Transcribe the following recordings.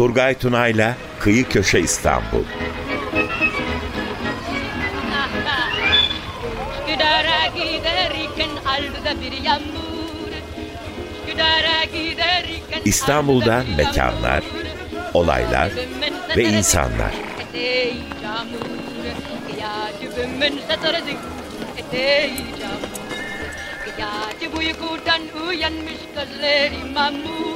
Turgay Tunay'la Kıyı Köşe İstanbul. İstanbul'dan mekanlar, olaylar ve insanlar. Gece uykudan uyanmış gözleri mamur.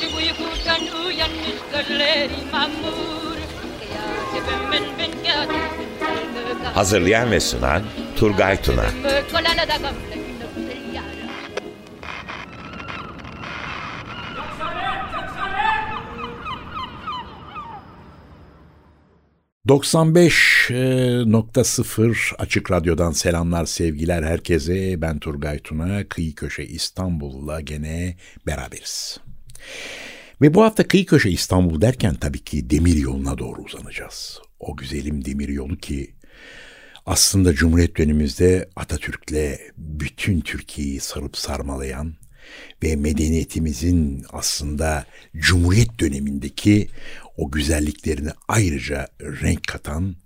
Gece uykudan uyanmış gözleri mamur. Hazırlayan ve sunan Turgay Tuna. Kolana da gamle günü yara. 95.0 Açık Radyo'dan selamlar sevgiler herkese. Ben Turgay Tuna. Kıyı Köşe İstanbul'la gene beraberiz. Ve bu hafta Kıyı Köşe İstanbul derken tabii ki demir yoluna doğru uzanacağız. O güzelim demir yolu ki aslında Cumhuriyet dönemimizde Atatürk'le bütün Türkiye'yi sarıp sarmalayan ve medeniyetimizin aslında Cumhuriyet dönemindeki o güzelliklerine ayrıca renk katan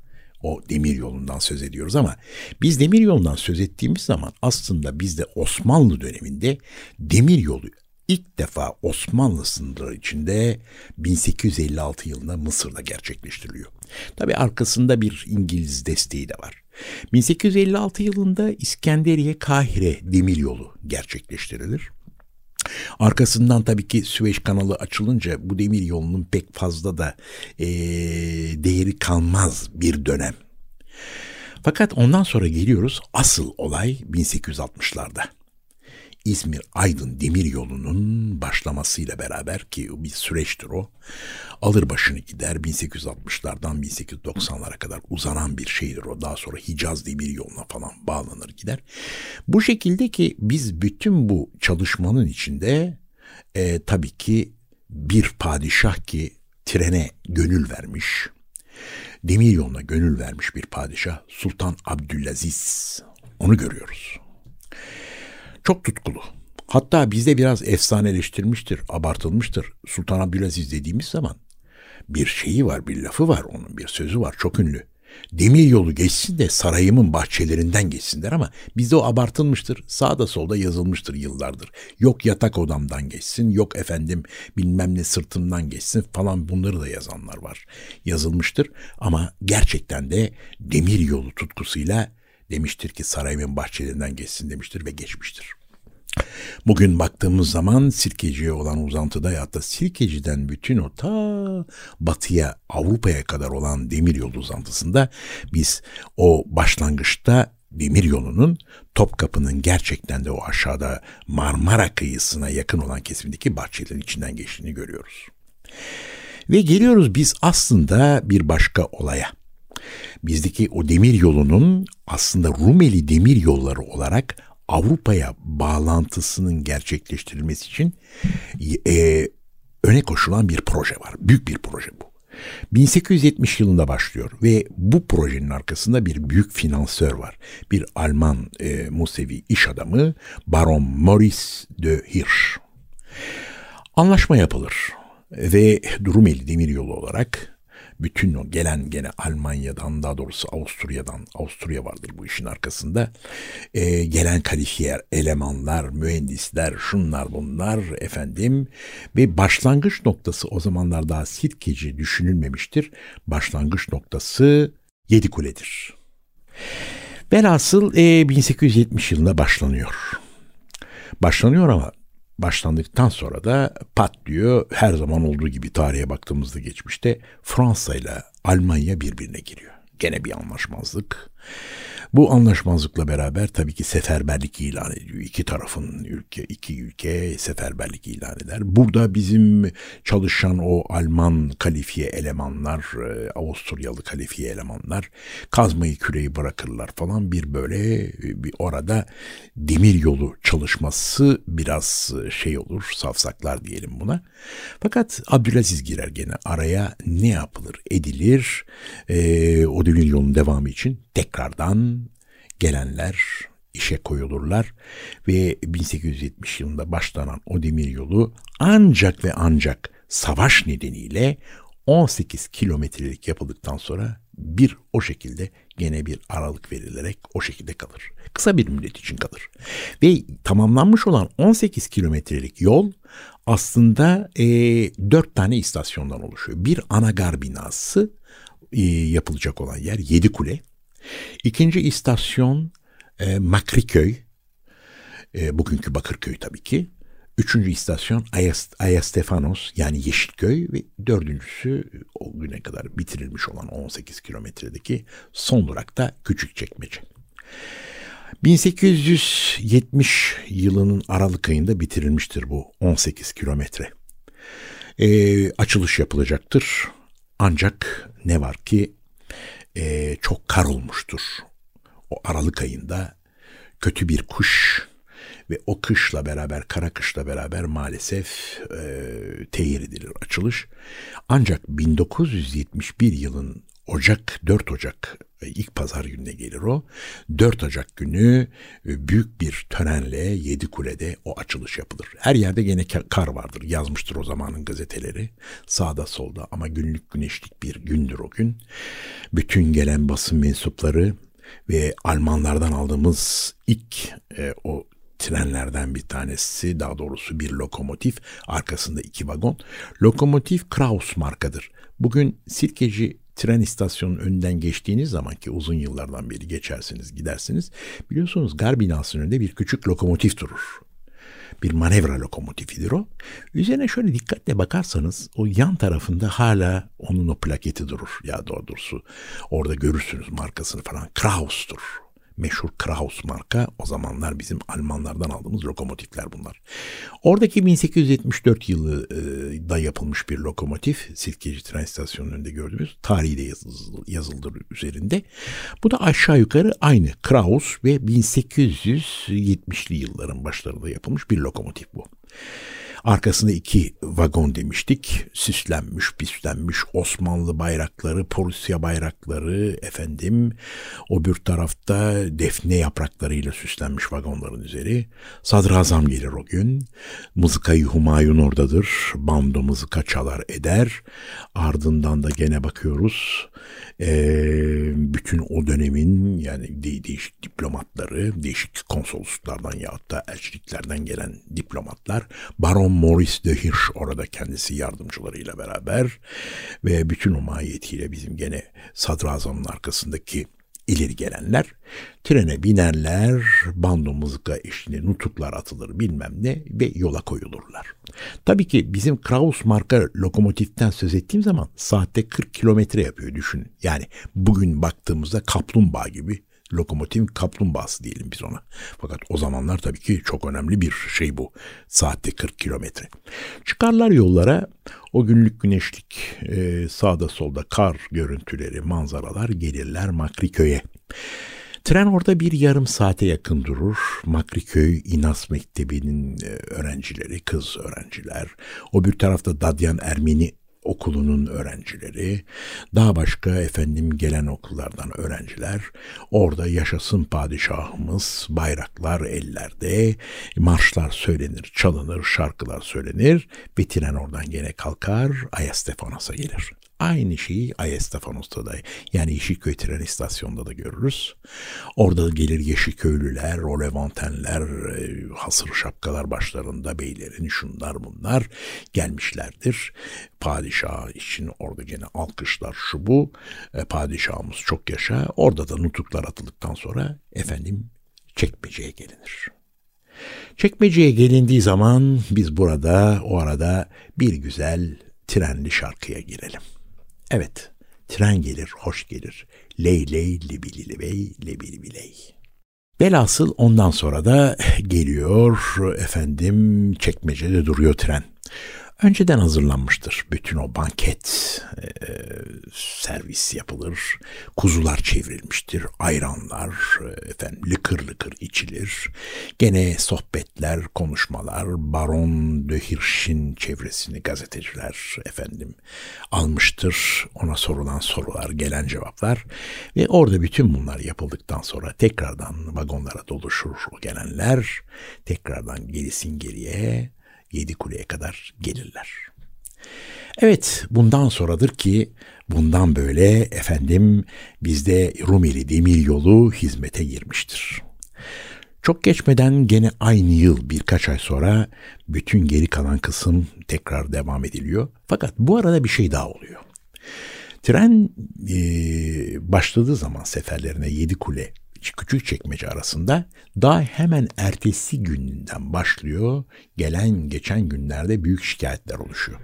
o demir yolundan söz ediyoruz ama biz demir yolundan söz ettiğimiz zaman aslında bizde Osmanlı döneminde demir yolu ilk defa Osmanlı sınırları içinde 1856 yılında Mısır'da gerçekleştiriliyor. Tabi arkasında bir İngiliz desteği de var. 1856 yılında İskenderiye Kahire demir yolu gerçekleştirilir. Arkasından tabii ki Süveyş kanalı açılınca bu demir yolunun pek fazla da eee, değeri kalmaz bir dönem. Fakat ondan sonra geliyoruz asıl olay 1860'larda. İzmir Aydın Demir Yolu'nun başlamasıyla beraber ki bir süreçtir o. Alır başını gider 1860'lardan 1890'lara kadar uzanan bir şeydir o. Daha sonra Hicaz Demir Yolu'na falan bağlanır gider. Bu şekilde ki biz bütün bu çalışmanın içinde e, tabii ki bir padişah ki trene gönül vermiş. Demir yoluna gönül vermiş bir padişah Sultan Abdülaziz. Onu görüyoruz. Çok tutkulu. Hatta bizde biraz efsaneleştirmiştir, abartılmıştır. Sultan Abdülaziz dediğimiz zaman bir şeyi var, bir lafı var onun, bir sözü var çok ünlü. Demir yolu geçsin de sarayımın bahçelerinden geçsin der ama bizde o abartılmıştır. Sağda solda yazılmıştır yıllardır. Yok yatak odamdan geçsin, yok efendim bilmem ne sırtımdan geçsin falan bunları da yazanlar var. Yazılmıştır ama gerçekten de demir yolu tutkusuyla demiştir ki sarayımın bahçelerinden geçsin demiştir ve geçmiştir. Bugün baktığımız zaman Sirkeci'ye olan uzantıda ya da Sirkeci'den bütün o ta batıya Avrupa'ya kadar olan demir yolu uzantısında biz o başlangıçta demir yolunun Topkapı'nın gerçekten de o aşağıda Marmara kıyısına yakın olan kesimdeki bahçelerin içinden geçtiğini görüyoruz. Ve geliyoruz biz aslında bir başka olaya. Bizdeki o demir yolunun aslında Rumeli demir yolları olarak Avrupa'ya bağlantısının gerçekleştirilmesi için e, öne koşulan bir proje var. Büyük bir proje bu. 1870 yılında başlıyor ve bu projenin arkasında bir büyük finansör var. Bir Alman e, Musevi iş adamı Baron Maurice de Hirsch. Anlaşma yapılır ve Rumeli Demiryolu olarak bütün o gelen gene Almanya'dan daha doğrusu Avusturya'dan Avusturya vardır bu işin arkasında e, gelen kalifiye elemanlar mühendisler şunlar bunlar efendim ve başlangıç noktası o zamanlar daha Sirkeci düşünülmemiştir başlangıç noktası Yedikule'dir. Velhasıl e, 1870 yılında başlanıyor. Başlanıyor ama başlandıktan sonra da patlıyor. Her zaman olduğu gibi tarihe baktığımızda geçmişte Fransa ile Almanya birbirine giriyor. Gene bir anlaşmazlık. Bu anlaşmazlıkla beraber tabii ki seferberlik ilan ediyor. İki tarafın ülke, iki ülke seferberlik ilan eder. Burada bizim çalışan o Alman kalifiye elemanlar, e, Avusturyalı kalifiye elemanlar kazmayı küreği bırakırlar falan bir böyle e, bir orada demir yolu çalışması biraz e, şey olur, safsaklar diyelim buna. Fakat Abdülaziz girer gene araya ne yapılır, edilir e, o demir yolun devamı için tekrardan gelenler işe koyulurlar ve 1870 yılında başlanan o demir yolu ancak ve ancak savaş nedeniyle 18 kilometrelik yapıldıktan sonra bir o şekilde gene bir aralık verilerek o şekilde kalır. Kısa bir müddet için kalır. Ve tamamlanmış olan 18 kilometrelik yol aslında e, 4 tane istasyondan oluşuyor. Bir anagar binası e, yapılacak olan yer Yedi Kule. İkinci istasyon e, Makriköy. E, bugünkü Bakırköy tabii ki. Üçüncü istasyon Ayastefanos yani Yeşilköy ve dördüncüsü o güne kadar bitirilmiş olan 18 kilometredeki son durak da Küçükçekmece. 1870 yılının Aralık ayında bitirilmiştir bu 18 kilometre. Ee, açılış yapılacaktır. Ancak ne var ki e, çok kar olmuştur. O Aralık ayında kötü bir kuş ve o kışla beraber, kara kışla beraber maalesef e, tehir edilir açılış. Ancak 1971 yılın Ocak, 4 Ocak ilk pazar gününe gelir o. 4 Ocak günü e, büyük bir törenle Yedi Kule'de o açılış yapılır. Her yerde gene kar vardır. Yazmıştır o zamanın gazeteleri. Sağda solda ama günlük güneşlik bir gündür o gün. Bütün gelen basın mensupları ve Almanlardan aldığımız ilk e, o trenlerden bir tanesi daha doğrusu bir lokomotif arkasında iki vagon. Lokomotif Kraus markadır. Bugün Sirkeci tren istasyonunun önünden geçtiğiniz zaman ki uzun yıllardan beri geçersiniz gidersiniz biliyorsunuz gar binasının önünde bir küçük lokomotif durur. Bir manevra lokomotifidir o. Üzerine şöyle dikkatle bakarsanız o yan tarafında hala onun o plaketi durur. Ya doğrusu orada görürsünüz markasını falan. Kraus'tur meşhur Kraus marka o zamanlar bizim Almanlardan aldığımız lokomotifler bunlar. Oradaki 1874 yılında yapılmış bir lokomotif Silkeci tren istasyonunun önünde gördüğümüz tarihi de yazıldır üzerinde. Bu da aşağı yukarı aynı Kraus ve 1870'li yılların başlarında yapılmış bir lokomotif bu. Arkasında iki vagon demiştik. Süslenmiş, pislenmiş Osmanlı bayrakları, Prusya bayrakları, efendim o bir tarafta defne yapraklarıyla süslenmiş vagonların üzeri. Sadrazam gelir o gün. Mızıkayı Humayun oradadır. Bando mızıka çalar eder. Ardından da gene bakıyoruz. Ee, bütün o dönemin yani de- değişik diplomatları, değişik konsolosluklardan ya da elçiliklerden gelen diplomatlar Baron Maurice de Hirsch orada kendisi yardımcılarıyla beraber ve bütün o mahiyetiyle bizim gene sadrazamın arkasındaki ileri gelenler trene binerler, bando mızıka eşliğinde nutuklar atılır bilmem ne ve yola koyulurlar. Tabii ki bizim Kraus marka lokomotiften söz ettiğim zaman saatte 40 kilometre yapıyor düşün. Yani bugün baktığımızda kaplumbağa gibi lokomotiv kaplumbağası diyelim biz ona. Fakat o zamanlar tabii ki çok önemli bir şey bu. Saatte 40 kilometre. Çıkarlar yollara o günlük güneşlik e, sağda solda kar görüntüleri, manzaralar gelirler Makriköy'e. Tren orada bir yarım saate yakın durur. Makriköy İnas Mektebi'nin e, öğrencileri, kız öğrenciler. O bir tarafta Dadyan Ermeni okulunun öğrencileri, daha başka efendim gelen okullardan öğrenciler, orada yaşasın padişahımız, bayraklar ellerde, marşlar söylenir, çalınır, şarkılar söylenir ve tren oradan gene kalkar, Ayastefanos'a gelir. Aynı şeyi Ayestefanos'ta da yani Yeşilköy tren istasyonunda da görürüz. Orada gelir Yeşilköylüler, o Levantenler, e, hasır şapkalar başlarında beylerin şunlar bunlar gelmişlerdir. Padişah için orada gene alkışlar şu bu. E, padişahımız çok yaşa. Orada da nutuklar atıldıktan sonra efendim çekmeceye gelinir. Çekmeceye gelindiği zaman biz burada o arada bir güzel trenli şarkıya girelim. Evet, tren gelir, hoş gelir. Ley ley libili libey lebili biley. Velhasıl ondan sonra da geliyor efendim çekmecede duruyor tren önceden hazırlanmıştır. Bütün o banket e, servis yapılır. Kuzular çevrilmiştir. Ayranlar e, efendim lıkır lıkır içilir. Gene sohbetler, konuşmalar, Baron de Hirsch'in çevresini gazeteciler efendim almıştır. Ona sorulan sorular, gelen cevaplar ve orada bütün bunlar yapıldıktan sonra tekrardan vagonlara doluşur o gelenler. Tekrardan gerisin geriye Yedi Kule'ye kadar gelirler. Evet bundan sonradır ki bundan böyle efendim bizde Rumeli Demiryolu hizmete girmiştir. Çok geçmeden gene aynı yıl birkaç ay sonra bütün geri kalan kısım tekrar devam ediliyor. Fakat bu arada bir şey daha oluyor. Tren e, başladığı zaman seferlerine yedi kule küçük çekmece arasında daha hemen ertesi günden başlıyor. Gelen geçen günlerde büyük şikayetler oluşuyor.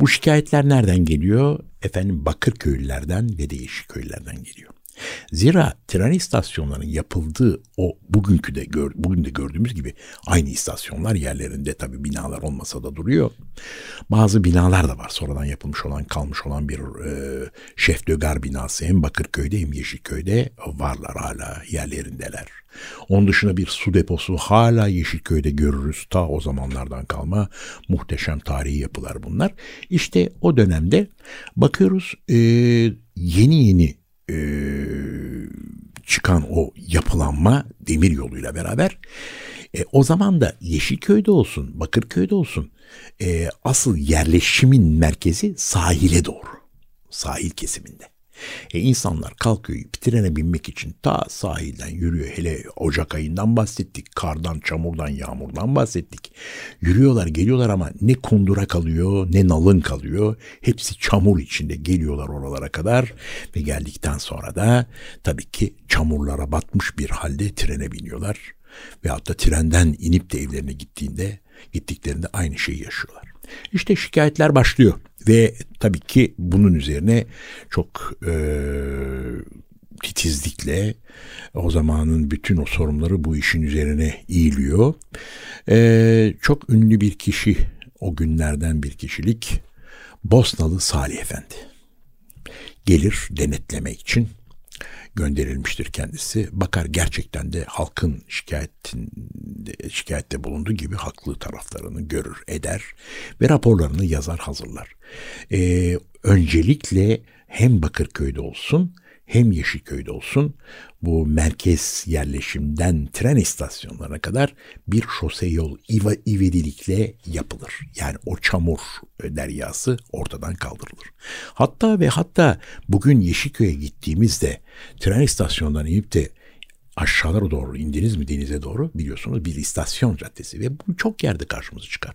Bu şikayetler nereden geliyor? Efendim Bakırköylülerden ve değişik köylerden geliyor. Zira tren istasyonlarının yapıldığı o bugünkü de gör, bugün de gördüğümüz gibi aynı istasyonlar yerlerinde tabi binalar olmasa da duruyor. Bazı binalar da var sonradan yapılmış olan kalmış olan bir e, Şef Dögar binası hem Bakırköy'de hem Yeşilköy'de varlar hala yerlerindeler. Onun dışında bir su deposu hala Yeşilköy'de görürüz. Ta o zamanlardan kalma muhteşem tarihi yapılar bunlar. İşte o dönemde bakıyoruz e, yeni yeni e, çıkan o yapılanma demir yoluyla beraber e, o zaman da Yeşilköy'de olsun, Bakırköy'de olsun e, asıl yerleşimin merkezi sahile doğru. Sahil kesiminde. E insanlar kalkıyor trene binmek için ta sahilden yürüyor. Hele Ocak ayından bahsettik. Kardan, çamurdan, yağmurdan bahsettik. Yürüyorlar geliyorlar ama ne kundura kalıyor ne nalın kalıyor. Hepsi çamur içinde geliyorlar oralara kadar. Ve geldikten sonra da tabii ki çamurlara batmış bir halde trene biniyorlar. Ve hatta trenden inip de evlerine gittiğinde gittiklerinde aynı şeyi yaşıyorlar. İşte şikayetler başlıyor ve tabii ki bunun üzerine çok e, titizlikle o zamanın bütün o sorunları bu işin üzerine eğiliyor. E, çok ünlü bir kişi o günlerden bir kişilik Bosnalı Salih Efendi gelir denetlemek için gönderilmiştir kendisi. Bakar gerçekten de halkın şikayetin, şikayette bulunduğu gibi haklı taraflarını görür, eder ve raporlarını yazar, hazırlar. Ee, öncelikle hem Bakırköy'de olsun hem Yeşilköy'de olsun bu merkez yerleşimden tren istasyonlarına kadar bir şose yol iva, ivedilikle yapılır. Yani o çamur deryası ortadan kaldırılır. Hatta ve hatta bugün Yeşilköy'e gittiğimizde tren istasyonlarına inip de aşağılara doğru indiniz mi denize doğru biliyorsunuz bir istasyon caddesi ve bu çok yerde karşımıza çıkar.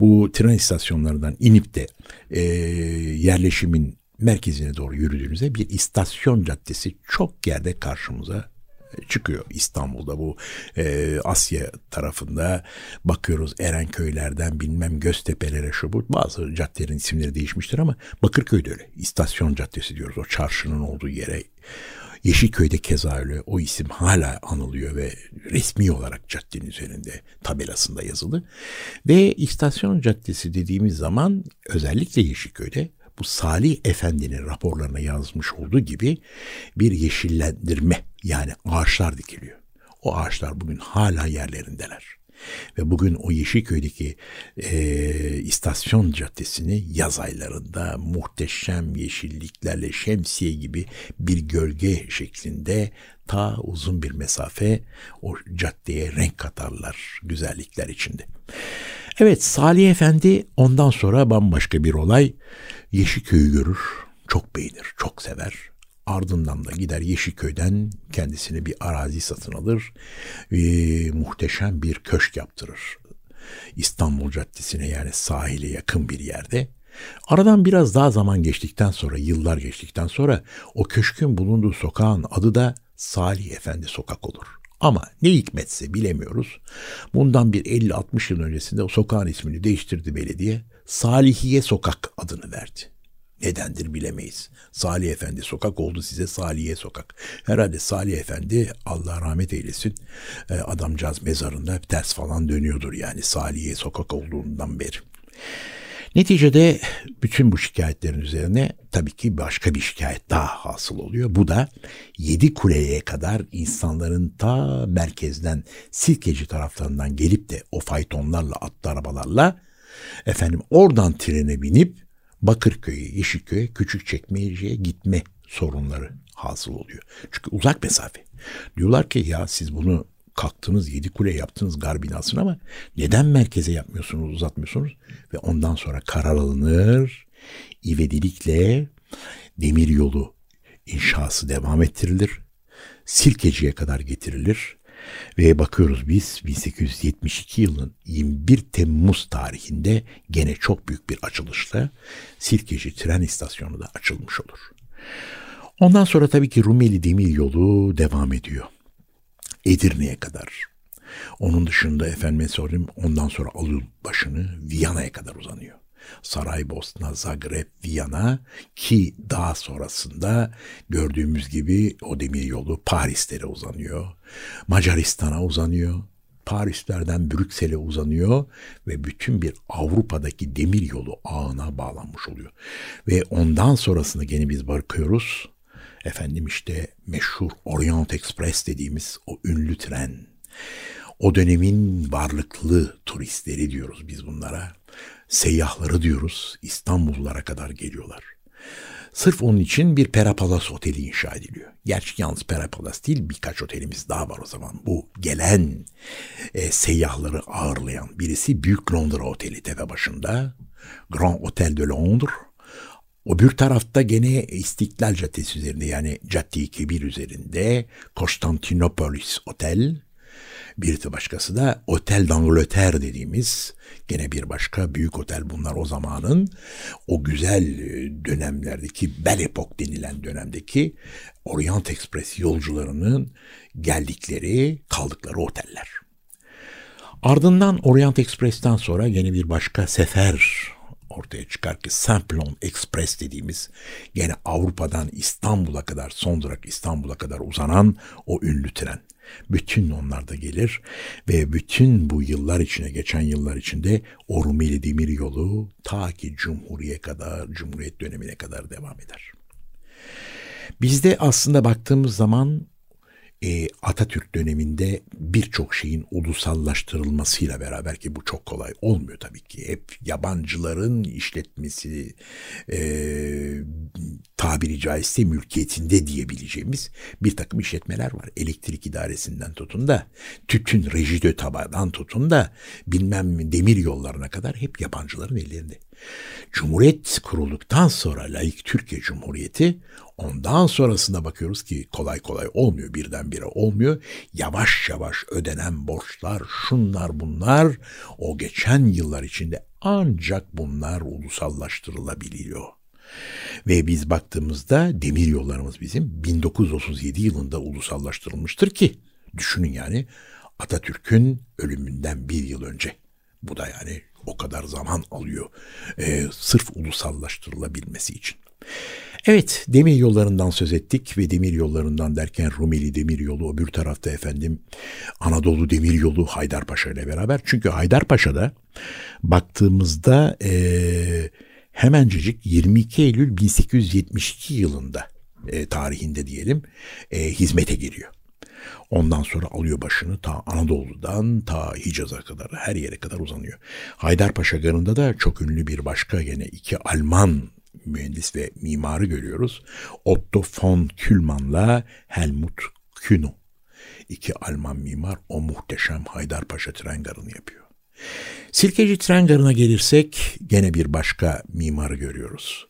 Bu tren istasyonlarından inip de e, yerleşimin merkezine doğru yürüdüğünüzde bir istasyon caddesi çok yerde karşımıza e, çıkıyor. İstanbul'da bu e, Asya tarafında bakıyoruz Erenköylerden bilmem Göztepe'lere şu bu. Bazı caddelerin isimleri değişmiştir ama Bakırköy'de öyle. İstasyon caddesi diyoruz. O çarşının olduğu yere. Yeşilköy'de keza öyle. O isim hala anılıyor ve resmi olarak caddenin üzerinde tabelasında yazılı. Ve istasyon caddesi dediğimiz zaman özellikle Yeşilköy'de bu Salih Efendi'nin raporlarına yazmış olduğu gibi bir yeşillendirme yani ağaçlar dikiliyor. O ağaçlar bugün hala yerlerindeler. Ve bugün o Yeşilköy'deki e, istasyon caddesini yaz aylarında muhteşem yeşilliklerle şemsiye gibi bir gölge şeklinde ta uzun bir mesafe o caddeye renk katarlar güzellikler içinde. Evet Salih Efendi ondan sonra bambaşka bir olay. Yeşilköy'ü görür, çok beğenir, çok sever. Ardından da gider Yeşilköy'den kendisine bir arazi satın alır ve muhteşem bir köşk yaptırır. İstanbul Caddesi'ne yani sahile yakın bir yerde. Aradan biraz daha zaman geçtikten sonra, yıllar geçtikten sonra o köşkün bulunduğu sokağın adı da Salih Efendi Sokak olur. Ama ne hikmetse bilemiyoruz. Bundan bir 50-60 yıl öncesinde o sokağın ismini değiştirdi belediye. Salihiye Sokak adını verdi. Nedendir bilemeyiz. Salih Efendi sokak oldu size Saliye sokak. Herhalde Salih Efendi Allah rahmet eylesin e, adamcağız mezarında ters falan dönüyordur yani Saliye sokak olduğundan beri. Neticede bütün bu şikayetlerin üzerine tabii ki başka bir şikayet daha hasıl oluyor. Bu da Yedi Kule'ye kadar insanların ta merkezden Silkeci taraflarından gelip de o faytonlarla, atlı arabalarla efendim oradan trene binip Bakırköy'e, Yeşilköy'e, Küçükçekmece'ye gitme sorunları hasıl oluyor. Çünkü uzak mesafe. Diyorlar ki ya siz bunu kalktınız yedi kule yaptınız gar binasını ama neden merkeze yapmıyorsunuz uzatmıyorsunuz ve ondan sonra karar alınır ivedilikle demir yolu inşası devam ettirilir. Sirkeci'ye kadar getirilir. Ve bakıyoruz biz 1872 yılının 21 Temmuz tarihinde gene çok büyük bir açılışla Sirkeci tren istasyonu da açılmış olur. Ondan sonra tabii ki Rumeli Demir Yolu devam ediyor. Edirne'ye kadar. Onun dışında efendime sorayım ondan sonra alıyor başını Viyana'ya kadar uzanıyor. Saraybosna, Zagreb, Viyana ki daha sonrasında gördüğümüz gibi o demir yolu Parislere uzanıyor. Macaristan'a uzanıyor. Parislerden Brüksel'e uzanıyor ve bütün bir Avrupa'daki demir yolu ağına bağlanmış oluyor. Ve ondan sonrasını gene biz bakıyoruz. Efendim işte meşhur Orient Express dediğimiz o ünlü tren. O dönemin varlıklı turistleri diyoruz biz bunlara seyyahları diyoruz İstanbullara kadar geliyorlar. Sırf onun için bir Perapalas Oteli inşa ediliyor. Gerçi yalnız Perapalas değil birkaç otelimiz daha var o zaman. Bu gelen e, seyyahları ağırlayan birisi Büyük Londra Oteli tepe başında. Grand Hotel de Londres. O bir tarafta gene İstiklal Caddesi üzerinde yani Cadde-i Kebir üzerinde Konstantinopolis Otel. Bir de başkası da Otel d'Angleterre dediğimiz gene bir başka büyük otel bunlar o zamanın o güzel e, dönemlerdeki Belle Epoque denilen dönemdeki Orient Express yolcularının geldikleri kaldıkları oteller. Ardından Orient Express'ten sonra yeni bir başka sefer ortaya çıkar ki Simplon Express dediğimiz gene Avrupa'dan İstanbul'a kadar son durak İstanbul'a kadar uzanan o ünlü tren. Bütün onlar da gelir ve bütün bu yıllar içine geçen yıllar içinde o Rumeli Demir Yolu ta ki Cumhuriyet kadar, Cumhuriyet dönemine kadar devam eder. Bizde aslında baktığımız zaman e, Atatürk döneminde birçok şeyin ulusallaştırılmasıyla beraber ki bu çok kolay olmuyor tabii ki. Hep yabancıların işletmesi e, tabiri caizse mülkiyetinde diyebileceğimiz bir takım işletmeler var. Elektrik idaresinden tutun da tütün rejidö tabadan tutun da bilmem demir yollarına kadar hep yabancıların ellerinde. Cumhuriyet kurulduktan sonra layık Türkiye Cumhuriyeti ondan sonrasında bakıyoruz ki kolay kolay olmuyor birdenbire olmuyor. Yavaş yavaş ödenen borçlar şunlar bunlar o geçen yıllar içinde ancak bunlar ulusallaştırılabiliyor. Ve biz baktığımızda demir yollarımız bizim 1937 yılında ulusallaştırılmıştır ki düşünün yani Atatürk'ün ölümünden bir yıl önce. Bu da yani o kadar zaman alıyor e, sırf ulusallaştırılabilmesi için. Evet demir yollarından söz ettik ve demir yollarından derken Rumeli demir yolu öbür tarafta efendim Anadolu demir yolu Haydarpaşa ile beraber. Çünkü Haydarpaşa'da baktığımızda e, hemencecik 22 Eylül 1872 yılında e, tarihinde diyelim e, hizmete giriyor. Ondan sonra alıyor başını ta Anadolu'dan ta Hicaz'a kadar her yere kadar uzanıyor. Haydarpaşa Garı'nda da çok ünlü bir başka gene iki Alman mühendis ve mimarı görüyoruz. Otto von Kühlmann'la Helmut Kühn. İki Alman mimar o muhteşem Haydarpaşa tren garını yapıyor. Sirkeci tren garına gelirsek gene bir başka mimarı görüyoruz.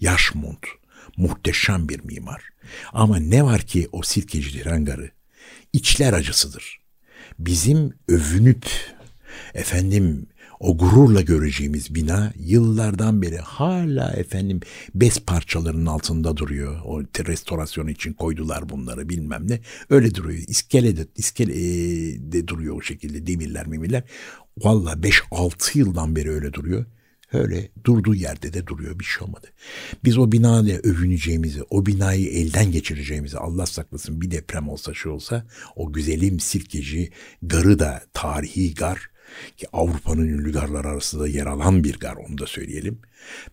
Yaşmund. Muhteşem bir mimar. Ama ne var ki o Sirkeci tren garı içler acısıdır. Bizim övünüp efendim o gururla göreceğimiz bina yıllardan beri hala efendim bez parçalarının altında duruyor. O restorasyon için koydular bunları bilmem ne. Öyle duruyor. İskele de, iskele de duruyor o şekilde demirler memirler. Valla 5-6 yıldan beri öyle duruyor. Öyle durduğu yerde de duruyor bir şey olmadı. Biz o binayla övüneceğimizi, o binayı elden geçireceğimizi Allah saklasın bir deprem olsa şey olsa o güzelim sirkeci garı da tarihi gar ki Avrupa'nın ünlü garlar arasında yer alan bir gar onu da söyleyelim.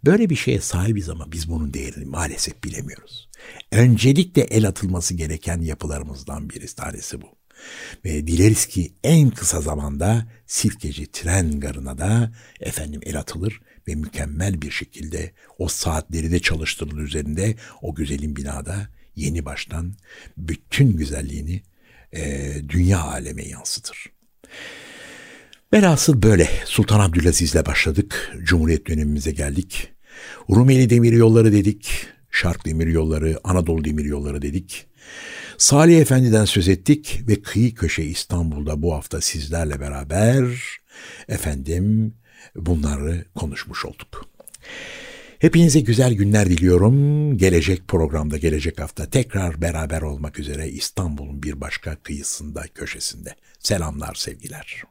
Böyle bir şeye sahibiz ama biz bunun değerini maalesef bilemiyoruz. Öncelikle el atılması gereken yapılarımızdan birisi tanesi bu. Ve dileriz ki en kısa zamanda Sirkeci tren garına da efendim el atılır ve mükemmel bir şekilde o saatleri de çalıştırılır üzerinde o güzelin binada yeni baştan bütün güzelliğini e, dünya aleme yansıtır. Velhasıl böyle Sultan Abdülaziz'le başladık. Cumhuriyet dönemimize geldik. Rumeli Demir Yolları dedik, Şark Demir Yolları, Anadolu Demir Yolları dedik. Salih Efendi'den söz ettik ve Kıyı Köşe İstanbul'da bu hafta sizlerle beraber efendim bunları konuşmuş olduk. Hepinize güzel günler diliyorum. Gelecek programda, gelecek hafta tekrar beraber olmak üzere İstanbul'un bir başka kıyısında, köşesinde. Selamlar, sevgiler.